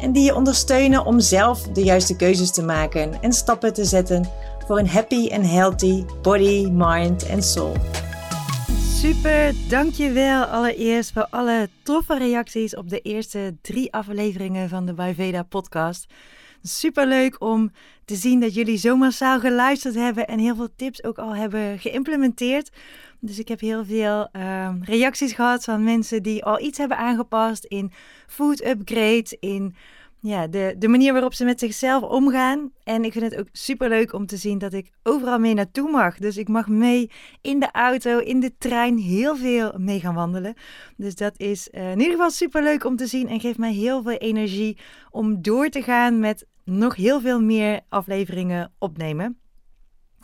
en die je ondersteunen om zelf de juiste keuzes te maken en stappen te zetten voor een happy en healthy body, mind en soul. Super, dankjewel allereerst voor alle toffe reacties op de eerste drie afleveringen van de Ayurveda podcast. Super leuk om te zien dat jullie zo massaal geluisterd hebben en heel veel tips ook al hebben geïmplementeerd. Dus ik heb heel veel uh, reacties gehad van mensen die al iets hebben aangepast in food upgrade, in ja, de, de manier waarop ze met zichzelf omgaan. En ik vind het ook super leuk om te zien dat ik overal mee naartoe mag. Dus ik mag mee in de auto, in de trein, heel veel mee gaan wandelen. Dus dat is uh, in ieder geval super leuk om te zien en geeft mij heel veel energie om door te gaan met nog heel veel meer afleveringen opnemen.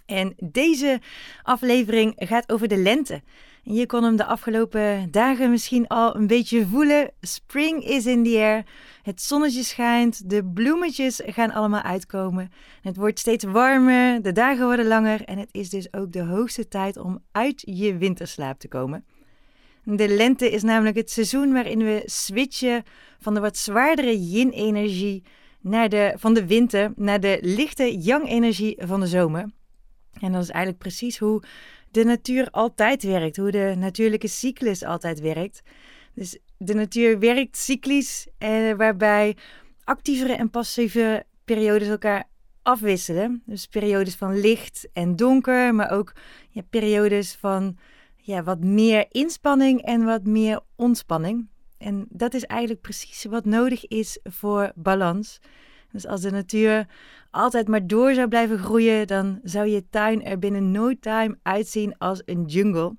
En deze aflevering gaat over de lente. En je kon hem de afgelopen dagen misschien al een beetje voelen. Spring is in the air. Het zonnetje schijnt, de bloemetjes gaan allemaal uitkomen. Het wordt steeds warmer, de dagen worden langer en het is dus ook de hoogste tijd om uit je winterslaap te komen. De lente is namelijk het seizoen waarin we switchen van de wat zwaardere yin-energie naar de, van de winter naar de lichte yang-energie van de zomer. En dat is eigenlijk precies hoe de natuur altijd werkt, hoe de natuurlijke cyclus altijd werkt. Dus de natuur werkt cyclisch, eh, waarbij actievere en passieve periodes elkaar afwisselen. Dus periodes van licht en donker, maar ook ja, periodes van ja, wat meer inspanning en wat meer ontspanning. En dat is eigenlijk precies wat nodig is voor balans. Dus als de natuur altijd maar door zou blijven groeien, dan zou je tuin er binnen no time uitzien als een jungle.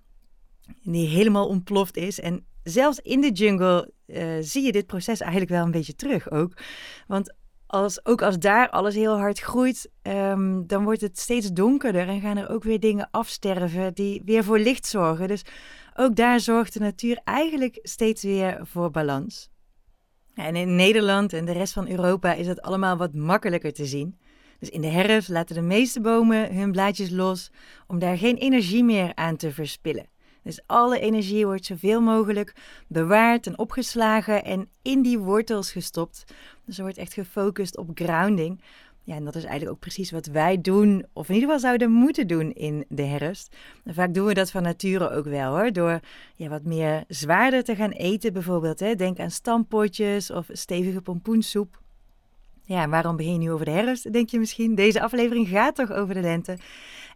Die helemaal ontploft is. En zelfs in de jungle uh, zie je dit proces eigenlijk wel een beetje terug ook. Want als, ook als daar alles heel hard groeit, um, dan wordt het steeds donkerder en gaan er ook weer dingen afsterven die weer voor licht zorgen. Dus ook daar zorgt de natuur eigenlijk steeds weer voor balans. En in Nederland en de rest van Europa is het allemaal wat makkelijker te zien. Dus in de herfst laten de meeste bomen hun blaadjes los om daar geen energie meer aan te verspillen. Dus alle energie wordt zoveel mogelijk bewaard en opgeslagen en in die wortels gestopt. Dus er wordt echt gefocust op grounding. Ja, en dat is eigenlijk ook precies wat wij doen, of in ieder geval zouden moeten doen in de herfst. Vaak doen we dat van nature ook wel hoor, door ja, wat meer zwaarder te gaan eten bijvoorbeeld. Hè. Denk aan stampotjes of stevige pompoensoep. Ja, waarom begin je nu over de herfst, denk je misschien? Deze aflevering gaat toch over de lente?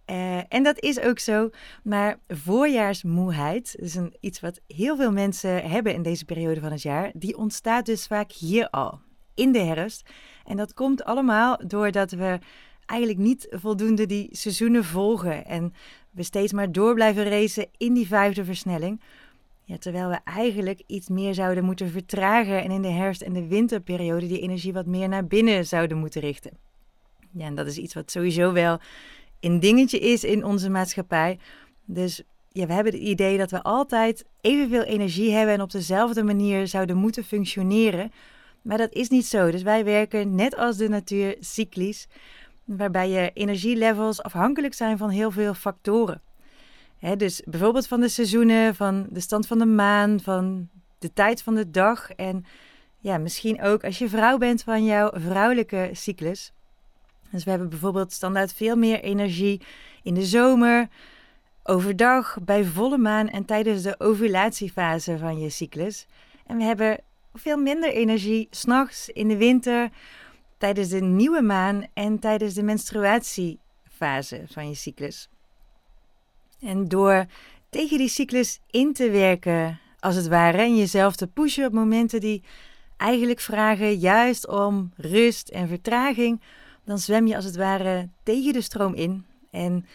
Uh, en dat is ook zo. Maar voorjaarsmoeheid, is een, iets wat heel veel mensen hebben in deze periode van het jaar, die ontstaat dus vaak hier al, in de herfst. En dat komt allemaal doordat we eigenlijk niet voldoende die seizoenen volgen en we steeds maar door blijven racen in die vijfde versnelling. Ja, terwijl we eigenlijk iets meer zouden moeten vertragen en in de herfst- en de winterperiode die energie wat meer naar binnen zouden moeten richten. Ja, en dat is iets wat sowieso wel een dingetje is in onze maatschappij. Dus ja, we hebben het idee dat we altijd evenveel energie hebben en op dezelfde manier zouden moeten functioneren. Maar dat is niet zo. Dus wij werken net als de natuur cyclisch, waarbij je energielevels afhankelijk zijn van heel veel factoren. dus bijvoorbeeld van de seizoenen, van de stand van de maan, van de tijd van de dag en ja, misschien ook als je vrouw bent van jouw vrouwelijke cyclus. Dus we hebben bijvoorbeeld standaard veel meer energie in de zomer, overdag, bij volle maan en tijdens de ovulatiefase van je cyclus. En we hebben veel minder energie s'nachts in de winter, tijdens de nieuwe maan en tijdens de menstruatiefase van je cyclus. En door tegen die cyclus in te werken, als het ware, en jezelf te pushen op momenten die eigenlijk vragen juist om rust en vertraging, dan zwem je als het ware tegen de stroom in. En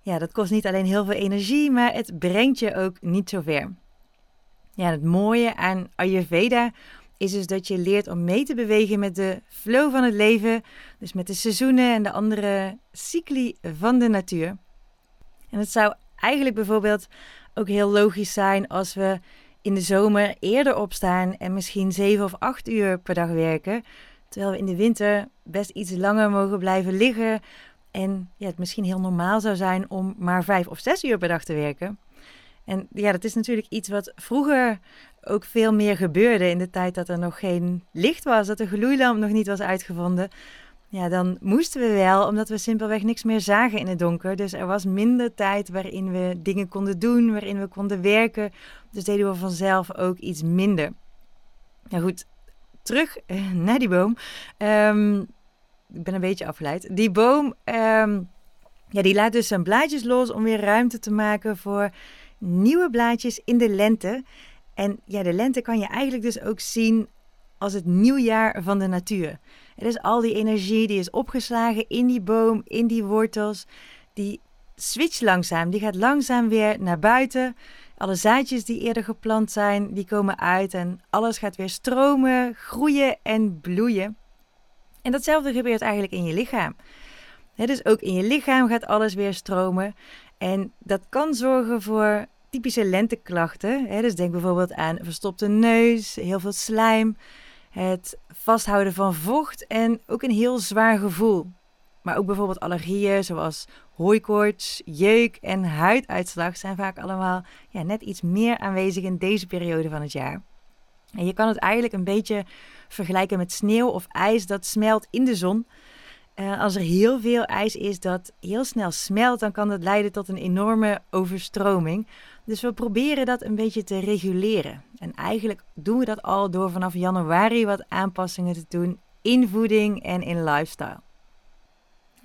ja, dat kost niet alleen heel veel energie, maar het brengt je ook niet zo ver. Ja, het mooie aan Ayurveda is dus dat je leert om mee te bewegen met de flow van het leven, dus met de seizoenen en de andere cycli van de natuur. En het zou eigenlijk bijvoorbeeld ook heel logisch zijn als we in de zomer eerder opstaan en misschien 7 of 8 uur per dag werken, terwijl we in de winter best iets langer mogen blijven liggen en ja, het misschien heel normaal zou zijn om maar 5 of 6 uur per dag te werken. En ja, dat is natuurlijk iets wat vroeger ook veel meer gebeurde in de tijd dat er nog geen licht was, dat de gloeilamp nog niet was uitgevonden. Ja, dan moesten we wel, omdat we simpelweg niks meer zagen in het donker. Dus er was minder tijd waarin we dingen konden doen, waarin we konden werken. Dus deden we vanzelf ook iets minder. Nou goed, terug eh, naar die boom. Ehm, ik ben een beetje afgeleid. Die boom, ehm, ja, die laat dus zijn blaadjes los om weer ruimte te maken voor nieuwe blaadjes in de lente. En ja, de lente kan je eigenlijk dus ook zien als het nieuwjaar van de natuur. Het is al die energie die is opgeslagen in die boom, in die wortels. Die switcht langzaam, die gaat langzaam weer naar buiten. Alle zaadjes die eerder geplant zijn, die komen uit en alles gaat weer stromen, groeien en bloeien. En datzelfde gebeurt eigenlijk in je lichaam. dus ook in je lichaam gaat alles weer stromen. En dat kan zorgen voor typische lenteklachten. Dus denk bijvoorbeeld aan verstopte neus, heel veel slijm, het vasthouden van vocht en ook een heel zwaar gevoel. Maar ook bijvoorbeeld allergieën zoals hooikoorts, jeuk en huiduitslag zijn vaak allemaal ja, net iets meer aanwezig in deze periode van het jaar. En je kan het eigenlijk een beetje vergelijken met sneeuw of ijs dat smelt in de zon. Uh, als er heel veel ijs is dat heel snel smelt, dan kan dat leiden tot een enorme overstroming. Dus we proberen dat een beetje te reguleren. En eigenlijk doen we dat al door vanaf januari wat aanpassingen te doen in voeding en in lifestyle.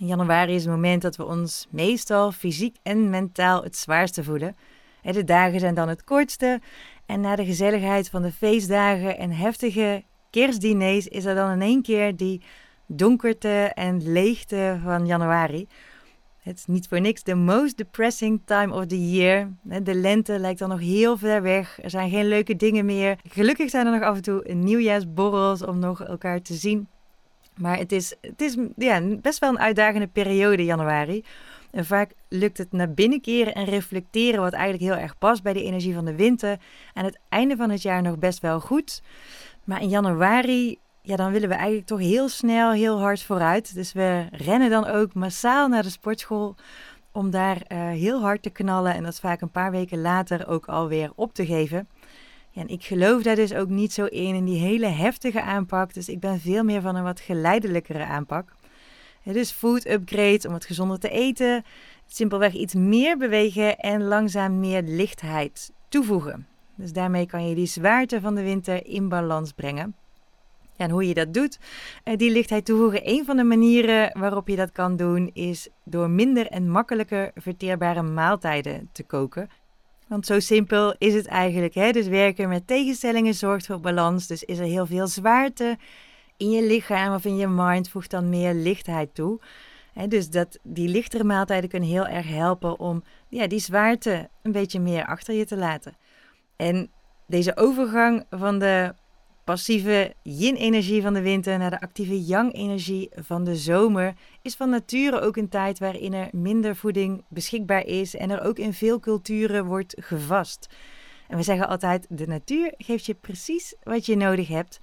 Januari is het moment dat we ons meestal fysiek en mentaal het zwaarste voelen. De dagen zijn dan het kortste en na de gezelligheid van de feestdagen en heftige kerstdiners is er dan in één keer die donkerte en leegte van januari. Het is niet voor niks de most depressing time of the year. De lente lijkt dan nog heel ver weg. Er zijn geen leuke dingen meer. Gelukkig zijn er nog af en toe nieuwjaarsborrels om nog elkaar te zien. Maar het is, het is ja, best wel een uitdagende periode, januari. En vaak lukt het naar binnen keren en reflecteren, wat eigenlijk heel erg past bij de energie van de winter. Aan het einde van het jaar nog best wel goed. Maar in januari ja, dan willen we eigenlijk toch heel snel, heel hard vooruit. Dus we rennen dan ook massaal naar de sportschool om daar uh, heel hard te knallen en dat vaak een paar weken later ook alweer op te geven. Ja, en ik geloof daar dus ook niet zo in, in die hele heftige aanpak. Dus ik ben veel meer van een wat geleidelijkere aanpak. Het is food upgrade om het gezonder te eten. Simpelweg iets meer bewegen en langzaam meer lichtheid toevoegen. Dus daarmee kan je die zwaarte van de winter in balans brengen en hoe je dat doet, uh, die lichtheid toevoegen. Een van de manieren waarop je dat kan doen is door minder en makkelijker verteerbare maaltijden te koken. Want zo simpel is het eigenlijk. Hè? Dus werken met tegenstellingen zorgt voor balans. Dus is er heel veel zwaarte in je lichaam of in je mind, voegt dan meer lichtheid toe. dus dat, die lichtere maaltijden kunnen heel erg helpen om ja, die zwaarte een beetje meer achter je te laten. En deze overgang van de passieve yin-energie van de winter naar de actieve yang-energie van de zomer is van nature ook een tijd waarin er minder voeding beschikbaar is en er ook in veel culturen wordt gevast. En we zeggen altijd: de natuur geeft je precies wat je nodig hebt.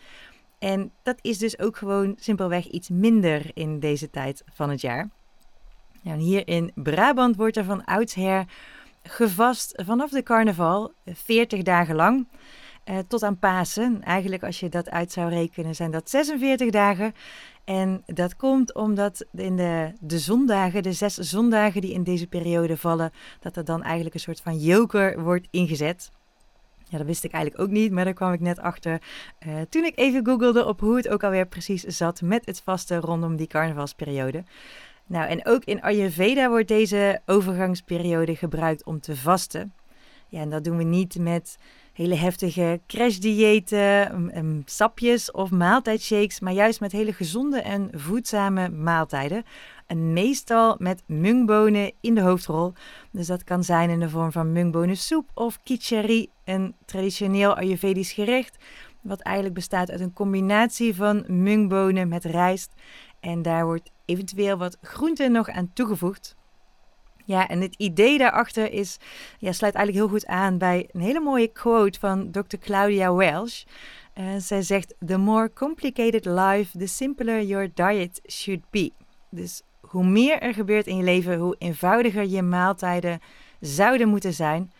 En dat is dus ook gewoon simpelweg iets minder in deze tijd van het jaar. Nou, hier in Brabant wordt er van oudsher gevast vanaf de carnaval, 40 dagen lang. Eh, tot aan Pasen. Eigenlijk, als je dat uit zou rekenen, zijn dat 46 dagen. En dat komt omdat in de, de zondagen, de zes zondagen die in deze periode vallen, dat er dan eigenlijk een soort van joker wordt ingezet. Ja, dat wist ik eigenlijk ook niet, maar daar kwam ik net achter uh, toen ik even googelde op hoe het ook alweer precies zat met het vaste rondom die carnavalsperiode. Nou, en ook in Ayurveda wordt deze overgangsperiode gebruikt om te vasten. Ja, en dat doen we niet met hele heftige crashdiëten, sapjes of maaltijdshakes, maar juist met hele gezonde en voedzame maaltijden. En meestal met mungbonen in de hoofdrol. Dus dat kan zijn in de vorm van mungbonensoep of kichari, een traditioneel Ayurvedisch gerecht. wat eigenlijk bestaat uit een combinatie van mungbonen met rijst. En daar wordt eventueel wat groente nog aan toegevoegd. Ja, en het idee daarachter is, ja, sluit eigenlijk heel goed aan bij een hele mooie quote van Dr. Claudia Welsh. Uh, zij zegt: The more complicated life, the simpler your diet should be. Dus hoe meer er gebeurt in je leven, hoe eenvoudiger je maaltijden zouden moeten zijn.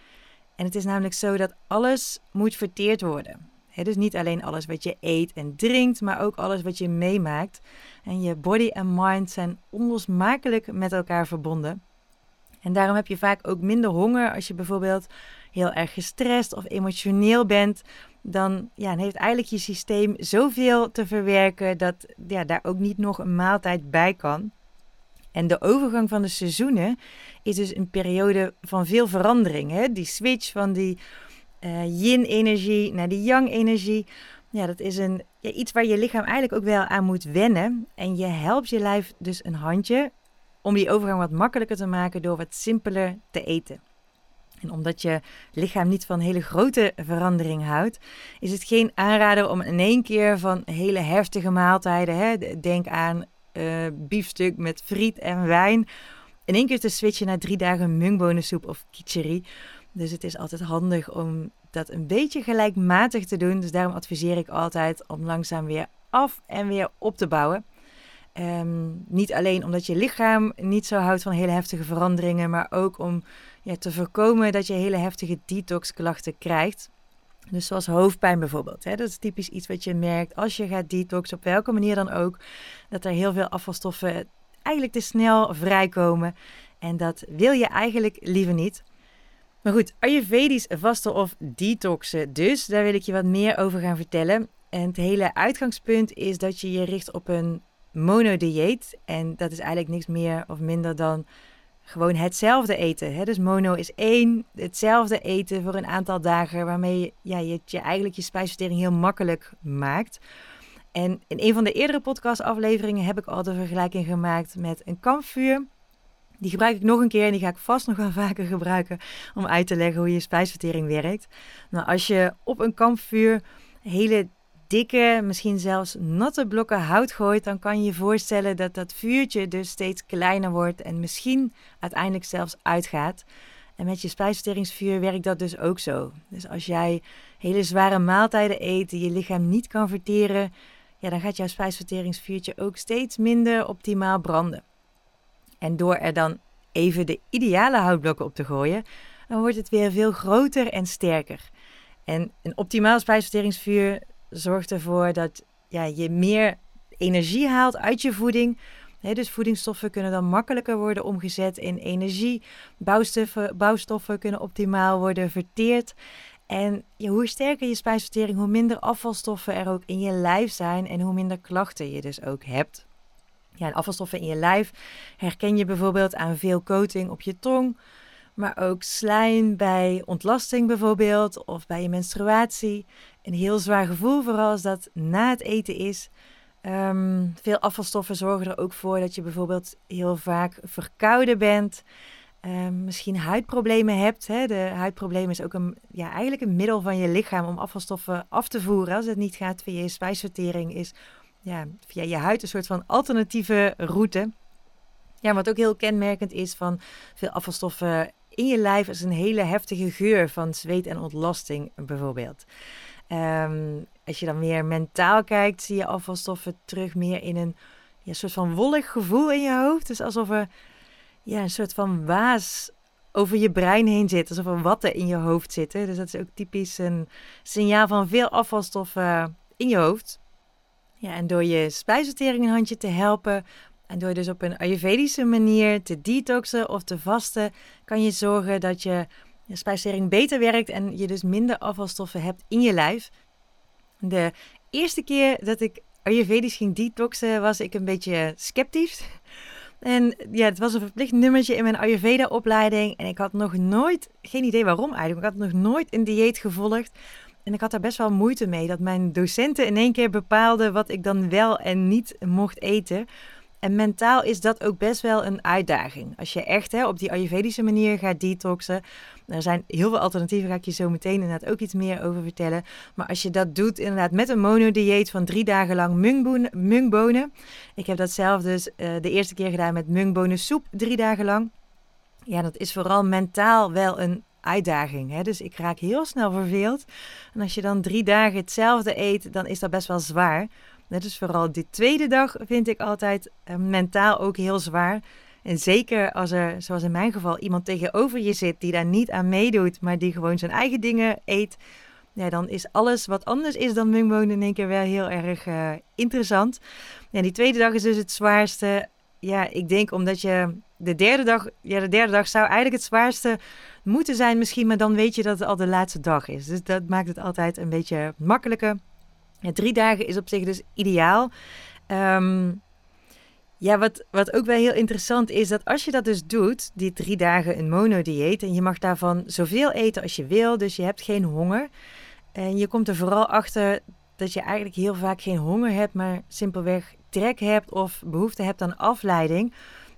En het is namelijk zo dat alles moet verteerd worden. dus niet alleen alles wat je eet en drinkt, maar ook alles wat je meemaakt. En je body en mind zijn onlosmakelijk met elkaar verbonden. En daarom heb je vaak ook minder honger als je bijvoorbeeld heel erg gestrest of emotioneel bent. Dan, ja, heeft eigenlijk je systeem zoveel te verwerken dat ja, daar ook niet nog een maaltijd bij kan. En de overgang van de seizoenen is dus een periode van veel verandering. Hè? Die switch van die uh, yin-energie naar die yang-energie. Ja, dat is een, ja, iets waar je lichaam eigenlijk ook wel aan moet wennen. En je helpt je lijf dus een handje om die overgang wat makkelijker te maken door wat simpeler te eten. En omdat je lichaam niet van hele grote verandering houdt, is het geen aanrader om in één keer van hele heftige maaltijden, hè, denk aan uh, biefstuk met friet en wijn, in één keer te switchen naar drie dagen mungbonensoep of kicherie. Dus het is altijd handig om dat een beetje gelijkmatig te doen. Dus daarom adviseer ik altijd om langzaam weer af en weer op te bouwen. Ehm, niet alleen omdat je lichaam niet zo houdt van hele heftige veranderingen, maar ook om ja, te voorkomen dat je hele heftige detoxklachten krijgt. Dus zoals hoofdpijn bijvoorbeeld. Hè? Dat is typisch iets wat je merkt als je gaat detoxen, op welke manier dan ook. Dat er heel veel afvalstoffen eigenlijk te snel vrijkomen. En dat wil je eigenlijk liever niet. Maar goed, Ayurvedisch vasten of detoxen. Dus daar wil ik je wat meer over gaan vertellen. En het hele uitgangspunt is dat je je richt op een monodieet. En dat is eigenlijk niks meer of minder dan gewoon hetzelfde eten. Hè? Dus mono is één, hetzelfde eten voor een aantal dagen, waarmee je, ja, je, je eigenlijk je spijsvertering heel makkelijk maakt. En in een van de eerdere podcastafleveringen heb ik al de vergelijking gemaakt met een kampvuur. Die gebruik ik nog een keer en die ga ik vast nog wel vaker gebruiken om uit te leggen hoe je spijsvertering werkt. Nou, als je op een kampvuur hele dikke, misschien zelfs natte blokken hout gooit, dan kan je je voorstellen dat dat vuurtje dus steeds kleiner wordt en misschien uiteindelijk zelfs uitgaat. En met je spijsverteringsvuur werkt dat dus ook zo. Dus als jij hele zware maaltijden eet die je lichaam niet kan verteren, ja, dan gaat jouw spijsverteringsvuurtje ook steeds minder optimaal branden. En door er dan even de ideale houtblokken op te gooien, dan wordt het weer veel groter en sterker. En een optimaal spijsverteringsvuur zorgt ervoor dat ja, je meer energie haalt uit je voeding. dus voedingsstoffen kunnen dan makkelijker worden omgezet in energie. Bouwstoffen, bouwstoffen kunnen optimaal worden verteerd. En hoe sterker je spijsvertering, hoe minder afvalstoffen er ook in je lijf zijn en hoe minder klachten je dus ook hebt. Ja, en afvalstoffen in je lijf herken je bijvoorbeeld aan veel coating op je tong, maar ook slijm bij ontlasting bijvoorbeeld of bij je menstruatie. Een heel zwaar gevoel, vooral als dat na het eten is. Ehm, veel afvalstoffen zorgen er ook voor dat je bijvoorbeeld heel vaak verkouden bent. Um, misschien huidproblemen hebt. Hè. De huidprobleem is ook een, ja, eigenlijk een middel van je lichaam om afvalstoffen af te voeren. Als het niet gaat via je spijsvertering, is ja, via je huid een soort van alternatieve route. Ja, wat ook heel kenmerkend is van veel afvalstoffen in je lijf, is een hele heftige geur van zweet en ontlasting bijvoorbeeld. Um, als je dan meer mentaal kijkt, zie je afvalstoffen terug meer in een ja, soort van wollig gevoel in je hoofd. Dus alsof er ja, een soort van waas over je brein heen zit. Alsof er watten in je hoofd zitten. Dus dat is ook typisch een signaal van veel afvalstoffen in je hoofd. Ja, en door je spijsvertering een handje te helpen, en door dus op een Ayurvedische manier te detoxen of te vasten, kan je zorgen dat je, je spijsvertering beter werkt en je dus minder afvalstoffen hebt in je lijf. De eerste keer dat ik Ayurvedisch ging detoxen, was ik een beetje sceptisch. En ja, het was een verplicht nummertje in mijn Ayurveda-opleiding. En ik had nog nooit, geen idee waarom eigenlijk, ik had nog nooit een dieet gevolgd. En ik had daar best wel moeite mee dat mijn docenten in één keer bepaalden wat ik dan wel en niet mocht eten. En mentaal is dat ook best wel een uitdaging. Als je echt hè, op die Ayurvedische manier gaat detoxen. Er zijn heel veel alternatieven, ga ik je zo meteen inderdaad ook iets meer over vertellen. Maar als je dat doet inderdaad met een monodieet van drie dagen lang mungbonen. Ik heb dat zelf dus uh, de eerste keer gedaan met mungbonensoep drie dagen lang. Ja, dat is vooral mentaal wel een uitdaging. Hè? Dus ik raak heel snel verveeld. En als je dan drie dagen hetzelfde eet, dan is dat best wel zwaar. Dus vooral die tweede dag vind ik altijd uh, mentaal ook heel zwaar. En zeker als er, zoals in mijn geval, iemand tegenover je zit die daar niet aan meedoet, maar die gewoon zijn eigen dingen eet. Ja, dan is alles wat anders is dan mungbonen in één keer wel heel erg uh, interessant. Ja, die tweede dag is dus het zwaarste. Ja, ik denk omdat je de derde dag, ja, de derde dag zou eigenlijk het zwaarste moeten zijn misschien, maar dan weet je dat het al de laatste dag is. Dus dat maakt het altijd een beetje makkelijker. Drie dagen is op zich dus ideaal. Um, ja, wat, wat ook wel heel interessant is, dat als je dat dus doet, die drie dagen een monodieet, en je mag daarvan zoveel eten als je wil, dus je hebt geen honger. En je komt er vooral achter dat je eigenlijk heel vaak geen honger hebt, maar simpelweg trek hebt of behoefte hebt aan afleiding.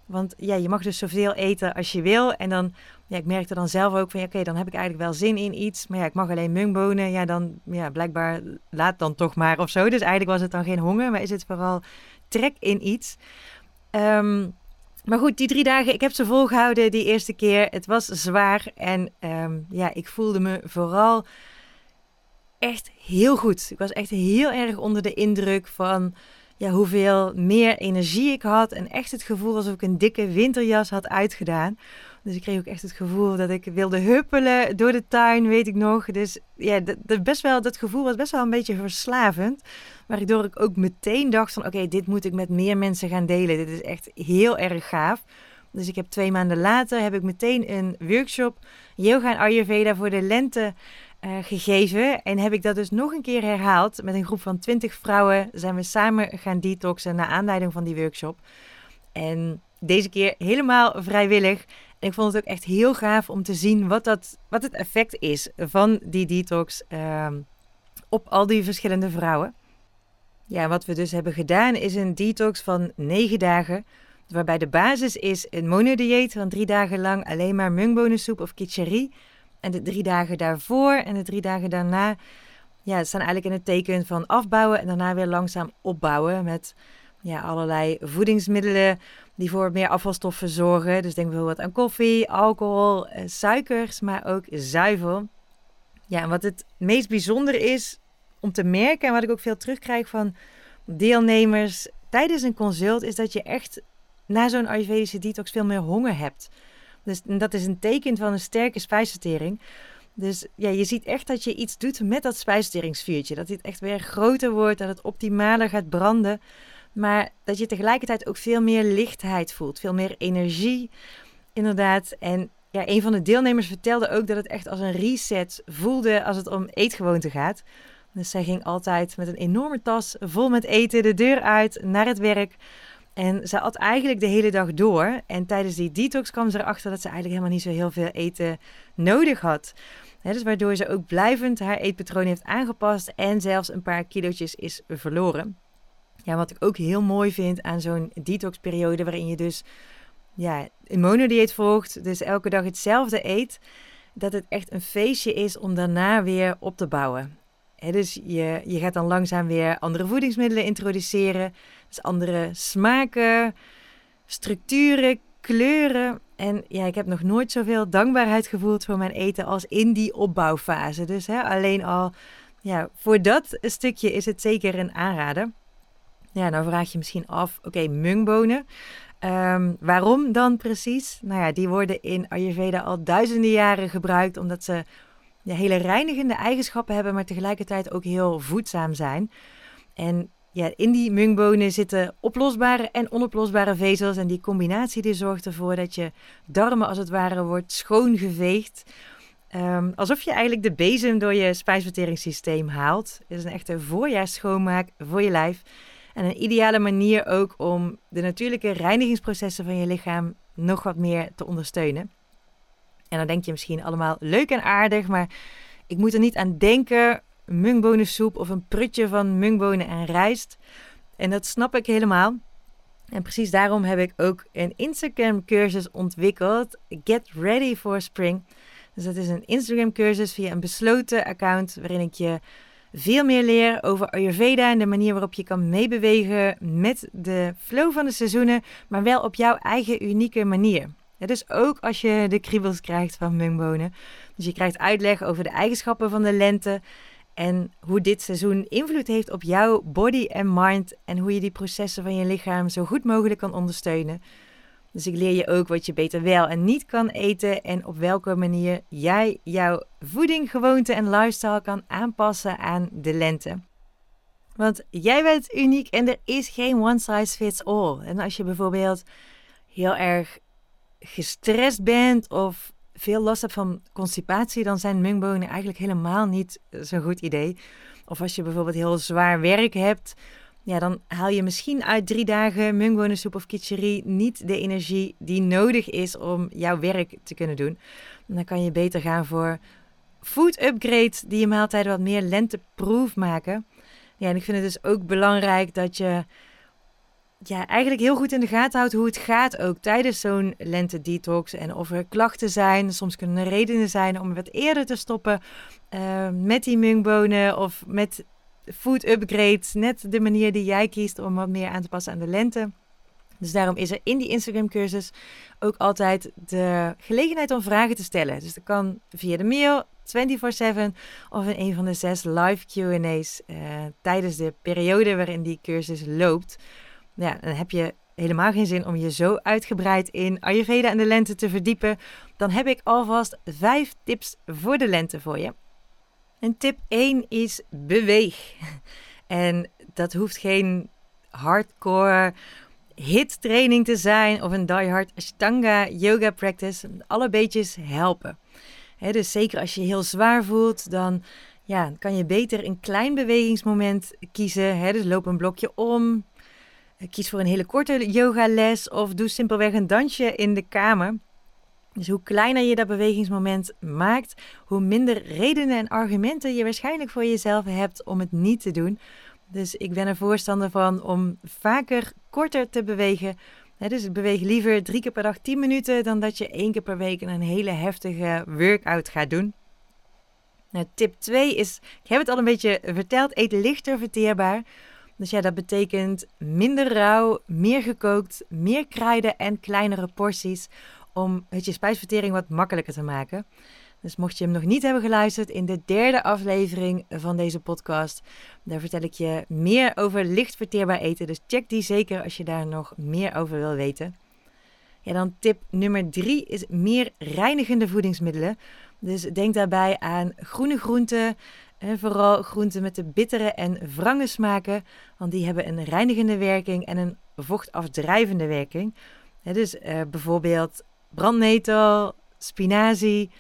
Want ja, je mag dus zoveel eten als je wil. En dan, ja, ik merkte dan zelf ook van, ja, oké, dan heb ik eigenlijk wel zin in iets. Maar ja, ik mag alleen mungbonen. Ja, dan, ja, blijkbaar laat dan toch maar of zo. Dus eigenlijk was het dan geen honger, maar is het vooral trek in iets. Ehm, maar goed, die drie dagen, ik heb ze volgehouden die eerste keer. Het was zwaar en ehm, ja, ik voelde me vooral echt heel goed. Ik was echt heel erg onder de indruk van ja, hoeveel meer energie ik had. En echt het gevoel alsof ik een dikke winterjas had uitgedaan. Dus ik kreeg ook echt het gevoel dat ik wilde huppelen door de tuin, weet ik nog. Dus ja, dat, best wel, dat gevoel was best wel een beetje verslavend. Waardoor ik ook meteen dacht van oké, dit moet ik met meer mensen gaan delen. Dit is echt heel erg gaaf. Dus ik heb twee maanden later heb ik meteen een workshop yoga en ayurveda voor de lente uh, gegeven. En heb ik dat dus nog een keer herhaald. Met een groep van 20 vrouwen zijn we samen gaan detoxen naar aanleiding van die workshop. En deze keer helemaal vrijwillig. En ik vond het ook echt heel gaaf om te zien wat, dat, wat het effect is van die detox uh, op al die verschillende vrouwen. Ja, wat we dus hebben gedaan is een detox van 9 dagen. Waarbij de basis is een monodieet van drie dagen lang alleen maar mungbonensoep of kitcherie. En de drie dagen daarvoor en de drie dagen daarna ja, staan eigenlijk in het teken van afbouwen en daarna weer langzaam opbouwen met ja, allerlei voedingsmiddelen die voor meer afvalstoffen zorgen. Dus denk bijvoorbeeld aan koffie, alcohol, eh, suikers, maar ook zuivel. Ja, en wat het meest bijzonder is om te merken en wat ik ook veel terugkrijg van deelnemers tijdens een consult, is dat je echt na zo'n Ayurvedische detox veel meer honger hebt. Dus dat is een teken van een sterke spijsvertering. Dus ja, je ziet echt dat je iets doet met dat spijsverteringsvuurtje. Dat dit echt weer groter wordt, dat het optimaler gaat branden. Maar dat je tegelijkertijd ook veel meer lichtheid voelt, veel meer energie, inderdaad. En ja, een van de deelnemers vertelde ook dat het echt als een reset voelde als het om eetgewoonte gaat. Dus zij ging altijd met een enorme tas vol met eten de deur uit naar het werk. En ze at eigenlijk de hele dag door. En tijdens die detox kwam ze erachter dat ze eigenlijk helemaal niet zo heel veel eten nodig had. dus waardoor ze ook blijvend haar eetpatroon heeft aangepast en zelfs een paar kilootjes is verloren. Ja, wat ik ook heel mooi vind aan zo'n detoxperiode waarin je dus ja, een monodieet volgt, dus elke dag hetzelfde eet, dat het echt een feestje is om daarna weer op te bouwen. dus je, je gaat dan langzaam weer andere voedingsmiddelen introduceren, dus andere smaken, structuren, kleuren. En ja, ik heb nog nooit zoveel dankbaarheid gevoeld voor mijn eten als in die opbouwfase. Dus alleen al ja, voor dat stukje is het zeker een aanrader. Ja, nou vraag je misschien af, oké, mungbonen. Um, waarom dan precies? Nou ja, die worden in Ayurveda al duizenden jaren gebruikt omdat ze hele reinigende eigenschappen hebben, maar tegelijkertijd ook heel voedzaam zijn. En ja, in die mungbonen zitten oplosbare en onoplosbare vezels. En die combinatie die zorgt ervoor dat je darmen als het ware wordt schoongeveegd. Um, alsof je eigenlijk de bezem door je spijsverteringssysteem haalt. Het is een echte voorjaarsschoonmaak voor je lijf. En een ideale manier ook om de natuurlijke reinigingsprocessen van je lichaam nog wat meer te ondersteunen. En dan denk je misschien allemaal leuk en aardig, maar ik moet er niet aan denken. Mungbonensoep of een prutje van mungbonen en rijst. En dat snap ik helemaal. En precies daarom heb ik ook een Instagram cursus ontwikkeld. Get Ready for Spring. Dus dat is een Instagram cursus via een besloten account waarin ik je veel meer leer over Ayurveda en de manier waarop je kan meebewegen met de flow van de seizoenen, maar wel op jouw eigen unieke manier. dus ook als je de kriebels krijgt van mungbonen. Dus je krijgt uitleg over de eigenschappen van de lente en hoe dit seizoen invloed heeft op jouw body en mind en hoe je die processen van je lichaam zo goed mogelijk kan ondersteunen. Dus ik leer je ook wat je beter wel en niet kan eten en op welke manier jij jouw voeding, gewoonte en lifestyle kan aanpassen aan de lente. Want jij bent uniek en er is geen one size fits all. En als je bijvoorbeeld heel erg gestrest bent of veel last hebt van constipatie, dan zijn mungbonen eigenlijk helemaal niet zo'n goed idee. Of als je bijvoorbeeld heel zwaar werk hebt, ja, dan haal je misschien uit drie dagen mungbonensoep of kitcherie niet de energie die nodig is om jouw werk te kunnen doen. dan kan je beter gaan voor food upgrade die je maaltijden wat meer lenteproof maken. Ja, en ik vind het dus ook belangrijk dat je ja, eigenlijk heel goed in de gaten houdt hoe het gaat ook tijdens zo'n lente detox. En of er klachten zijn. Soms kunnen er redenen zijn om wat eerder te stoppen uh, met die mungbonen of met food upgrade. Net de manier die jij kiest om wat meer aan te passen aan de lente. Dus daarom is er in die Instagram cursus ook altijd de gelegenheid om vragen te stellen. Dus dat kan via de mail 24/7 of in een van de zes live Q&A's uh, tijdens de periode waarin die cursus loopt. Ja, dan heb je helemaal geen zin om je zo uitgebreid in Ayurveda en de lente te verdiepen. Dan heb ik alvast vijf tips voor de lente voor je. En tip 1 is beweeg. En dat hoeft geen hardcore hit training te zijn of een diehard Ashtanga yoga practice. Alle beetjes helpen. dus zeker als je heel zwaar voelt, dan ja, kan je beter een klein bewegingsmoment kiezen. dus loop een blokje om. Kies voor een hele korte yogales of doe simpelweg een dansje in de kamer. Dus hoe kleiner je dat bewegingsmoment maakt, hoe minder redenen en argumenten je waarschijnlijk voor jezelf hebt om het niet te doen. Dus ik ben er voorstander van om vaker korter te bewegen. dus beweeg liever drie keer per dag 10 minuten dan dat je één keer per week een hele heftige workout gaat doen. Nou, tip 2 is, ik heb het al een beetje verteld, eet lichter verteerbaar. Dus ja, dat betekent minder rauw, meer gekookt, meer kruiden en kleinere porties om het je spijsvertering wat makkelijker te maken. Dus mocht je hem nog niet hebben geluisterd, in de derde aflevering van deze podcast, daar vertel ik je meer over licht verteerbaar eten. Dus check die zeker als je daar nog meer over wil weten. Ja, dan tip nummer drie is meer reinigende voedingsmiddelen. Dus denk daarbij aan groene groenten, en vooral groenten met de bittere en wrange smaken, want die hebben een reinigende werking en een vochtafdrijvende werking. dus uh, bijvoorbeeld brandnetel, spinazie,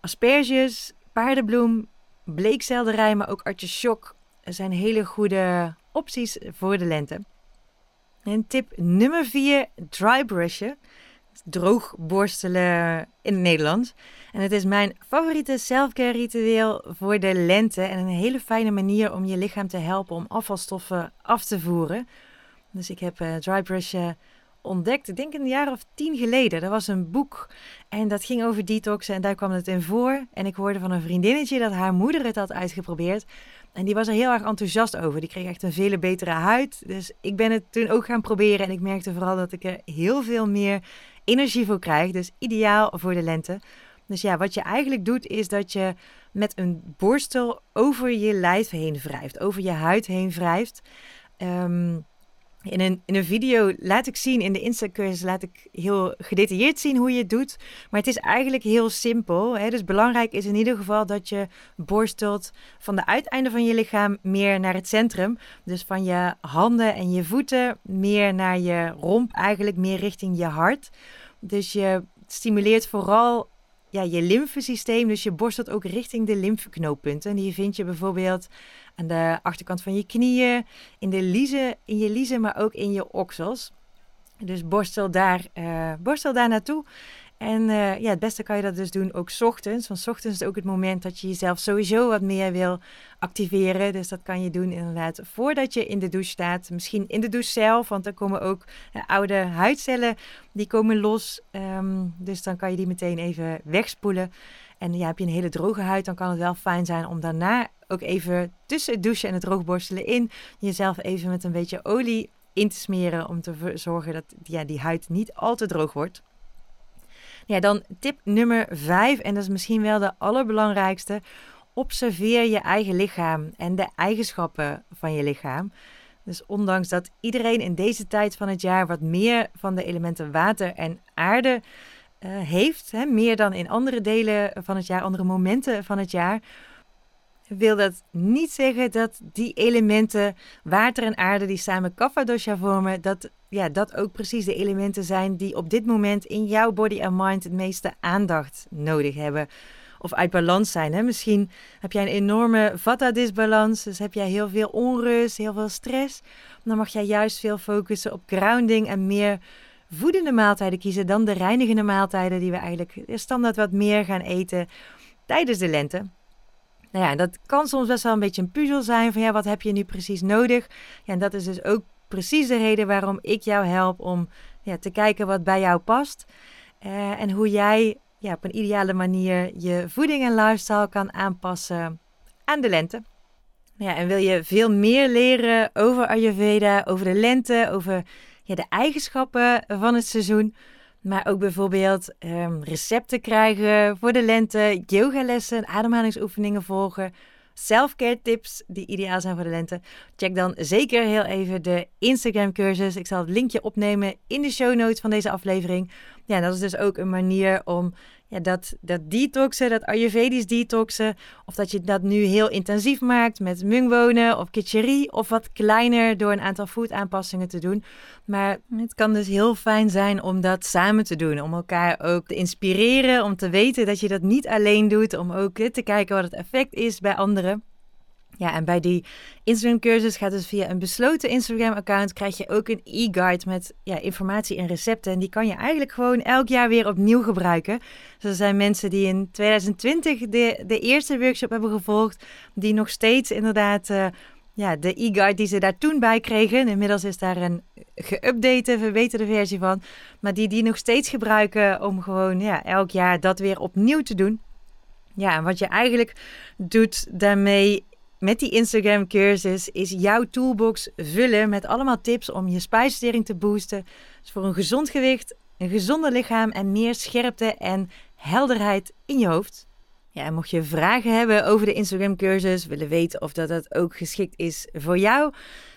asperges, paardenbloem, bleekselderij, maar ook artichok zijn hele goede opties voor de lente. En tip nummer 4, dry brushen. Droog borstelen in het. En het is mijn favoriete selfcare ritueel voor de lente. En een hele fijne manier om je lichaam te helpen om afvalstoffen af te voeren. Dus ik heb uh, dry brushen ontdekt, ik denk een jaar of tien geleden. Er was een boek en dat ging over detoxen en daar kwam het in voor. En ik hoorde van een vriendinnetje dat haar moeder het had uitgeprobeerd. En die was er heel erg enthousiast over. Die kreeg echt een veel betere huid. Dus ik ben het toen ook gaan proberen. En ik merkte vooral dat ik er heel veel meer energie voor krijg. Dus ideaal voor de lente. Dus ja, wat je eigenlijk doet is dat je met een borstel over je lijf heen wrijft. Over je huid heen wrijft. Um, in een, in een video laat ik zien, in de Insta-cursus laat ik heel gedetailleerd zien hoe je het doet. Maar het is eigenlijk heel simpel. Hè? Dus belangrijk is in ieder geval dat je borstelt van de uiteinden van je lichaam meer naar het centrum. Dus van je handen en je voeten meer naar je romp, eigenlijk meer richting je hart. Dus je stimuleert vooral ja, je lymfesysteem. Dus je borstelt ook richting de lymfeknooppunten. En die vind je bijvoorbeeld aan de achterkant van je knieën, in, de in je liezen, maar ook in je oksels. Dus borstel daar, uh, borstel daar naartoe. En uh, ja, het beste kan je dat dus doen ook ochtends. Want ochtends is ook het moment dat je jezelf sowieso wat meer wil activeren. Dus dat kan je doen inderdaad voordat je in de douche staat. Misschien in de douche zelf, want dan komen ook uh, oude huidcellen die komen los. Um, dus dan kan je die meteen even wegspoelen. En ja, heb je een hele droge huid, dan kan het wel fijn zijn om daarna ook even tussen het douchen en het droogborstelen in jezelf even met een beetje olie in te smeren om te zorgen dat ja, die huid niet al te droog wordt. Ja, dan tip nummer 5, en dat is misschien wel de allerbelangrijkste. Observeer je eigen lichaam en de eigenschappen van je lichaam. Dus ondanks dat iedereen in deze tijd van het jaar wat meer van de elementen water en aarde uh, heeft, hè, meer dan in andere delen van het jaar, andere momenten van het jaar, wil dat niet zeggen dat die elementen, water en aarde, die samen Kapha-dosha vormen, dat, ja, dat ook precies de elementen zijn die op dit moment in jouw body en mind het meeste aandacht nodig hebben. Of uit balans zijn. Hè? Misschien heb jij een enorme vata-disbalans, dus heb jij heel veel onrust, heel veel stress. Dan mag jij juist veel focussen op grounding en meer voedende maaltijden kiezen dan de reinigende maaltijden die we eigenlijk standaard wat meer gaan eten tijdens de lente. Nou ja, dat kan soms best wel een beetje een puzzel zijn van ja, wat heb je nu precies nodig? Ja, en dat is dus ook precies de reden waarom ik jou help om ja, te kijken wat bij jou past. Uh, en hoe jij ja, op een ideale manier je voeding en lifestyle kan aanpassen aan de lente. Ja, en wil je veel meer leren over Ayurveda, over de lente, over ja, de eigenschappen van het seizoen? Maar ook bijvoorbeeld um, recepten krijgen voor de lente, yogalessen, ademhalingsoefeningen volgen, self-care tips die ideaal zijn voor de lente. Check dan zeker heel even de Instagram cursus. Ik zal het linkje opnemen in de show notes van deze aflevering. Ja, dat is dus ook een manier om ja, dat, dat detoxen, dat Ayurvedisch detoxen, of dat je dat nu heel intensief maakt met mungwonen of kitcherie, of wat kleiner door een aantal voetaanpassingen te doen. Maar het kan dus heel fijn zijn om dat samen te doen, om elkaar ook te inspireren, om te weten dat je dat niet alleen doet, om ook te kijken wat het effect is bij anderen. Ja, en bij die Instagram-cursus gaat dus via een besloten Instagram-account krijg je ook een e-guide met ja, informatie en recepten. En die kan je eigenlijk gewoon elk jaar weer opnieuw gebruiken. Dus er zijn mensen die in 2020 de, de eerste workshop hebben gevolgd, die nog steeds inderdaad uh, ja, de e-guide die ze daar toen bij kregen. Inmiddels is daar een geüpdate, verbeterde versie van. Maar die die nog steeds gebruiken om gewoon ja, elk jaar dat weer opnieuw te doen. Ja, en wat je eigenlijk doet daarmee met die Instagram cursus is jouw toolbox vullen met allemaal tips om je spijsvertering te boosten. Dus voor een gezond gewicht, een gezonder lichaam en meer scherpte en helderheid in je hoofd. Ja, en mocht je vragen hebben over de Instagram cursus, willen weten of dat, dat ook geschikt is voor jou,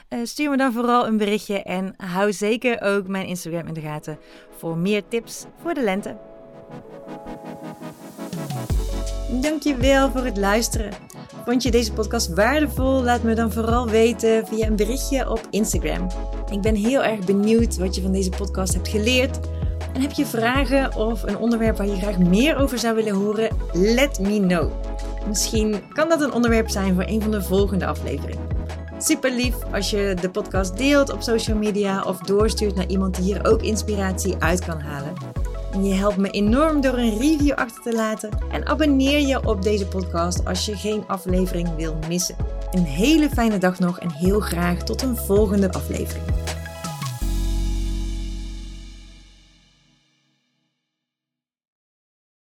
uh, stuur me dan vooral een berichtje en hou zeker ook mijn Instagram in de gaten voor meer tips voor de lente. Dankjewel voor het luisteren. Vond je deze podcast waardevol? Laat me dan vooral weten via een berichtje op Instagram. Ik ben heel erg benieuwd wat je van deze podcast hebt geleerd. En heb je vragen of een onderwerp waar je graag meer over zou willen horen? Let me know. Misschien kan dat een onderwerp zijn voor een van de volgende afleveringen. Super lief als je de podcast deelt op social media of doorstuurt naar iemand die hier ook inspiratie uit kan halen. Je helpt me enorm door een review achter te laten. En abonneer je op deze podcast als je geen aflevering wil missen. Een hele fijne dag nog en heel graag tot een volgende aflevering.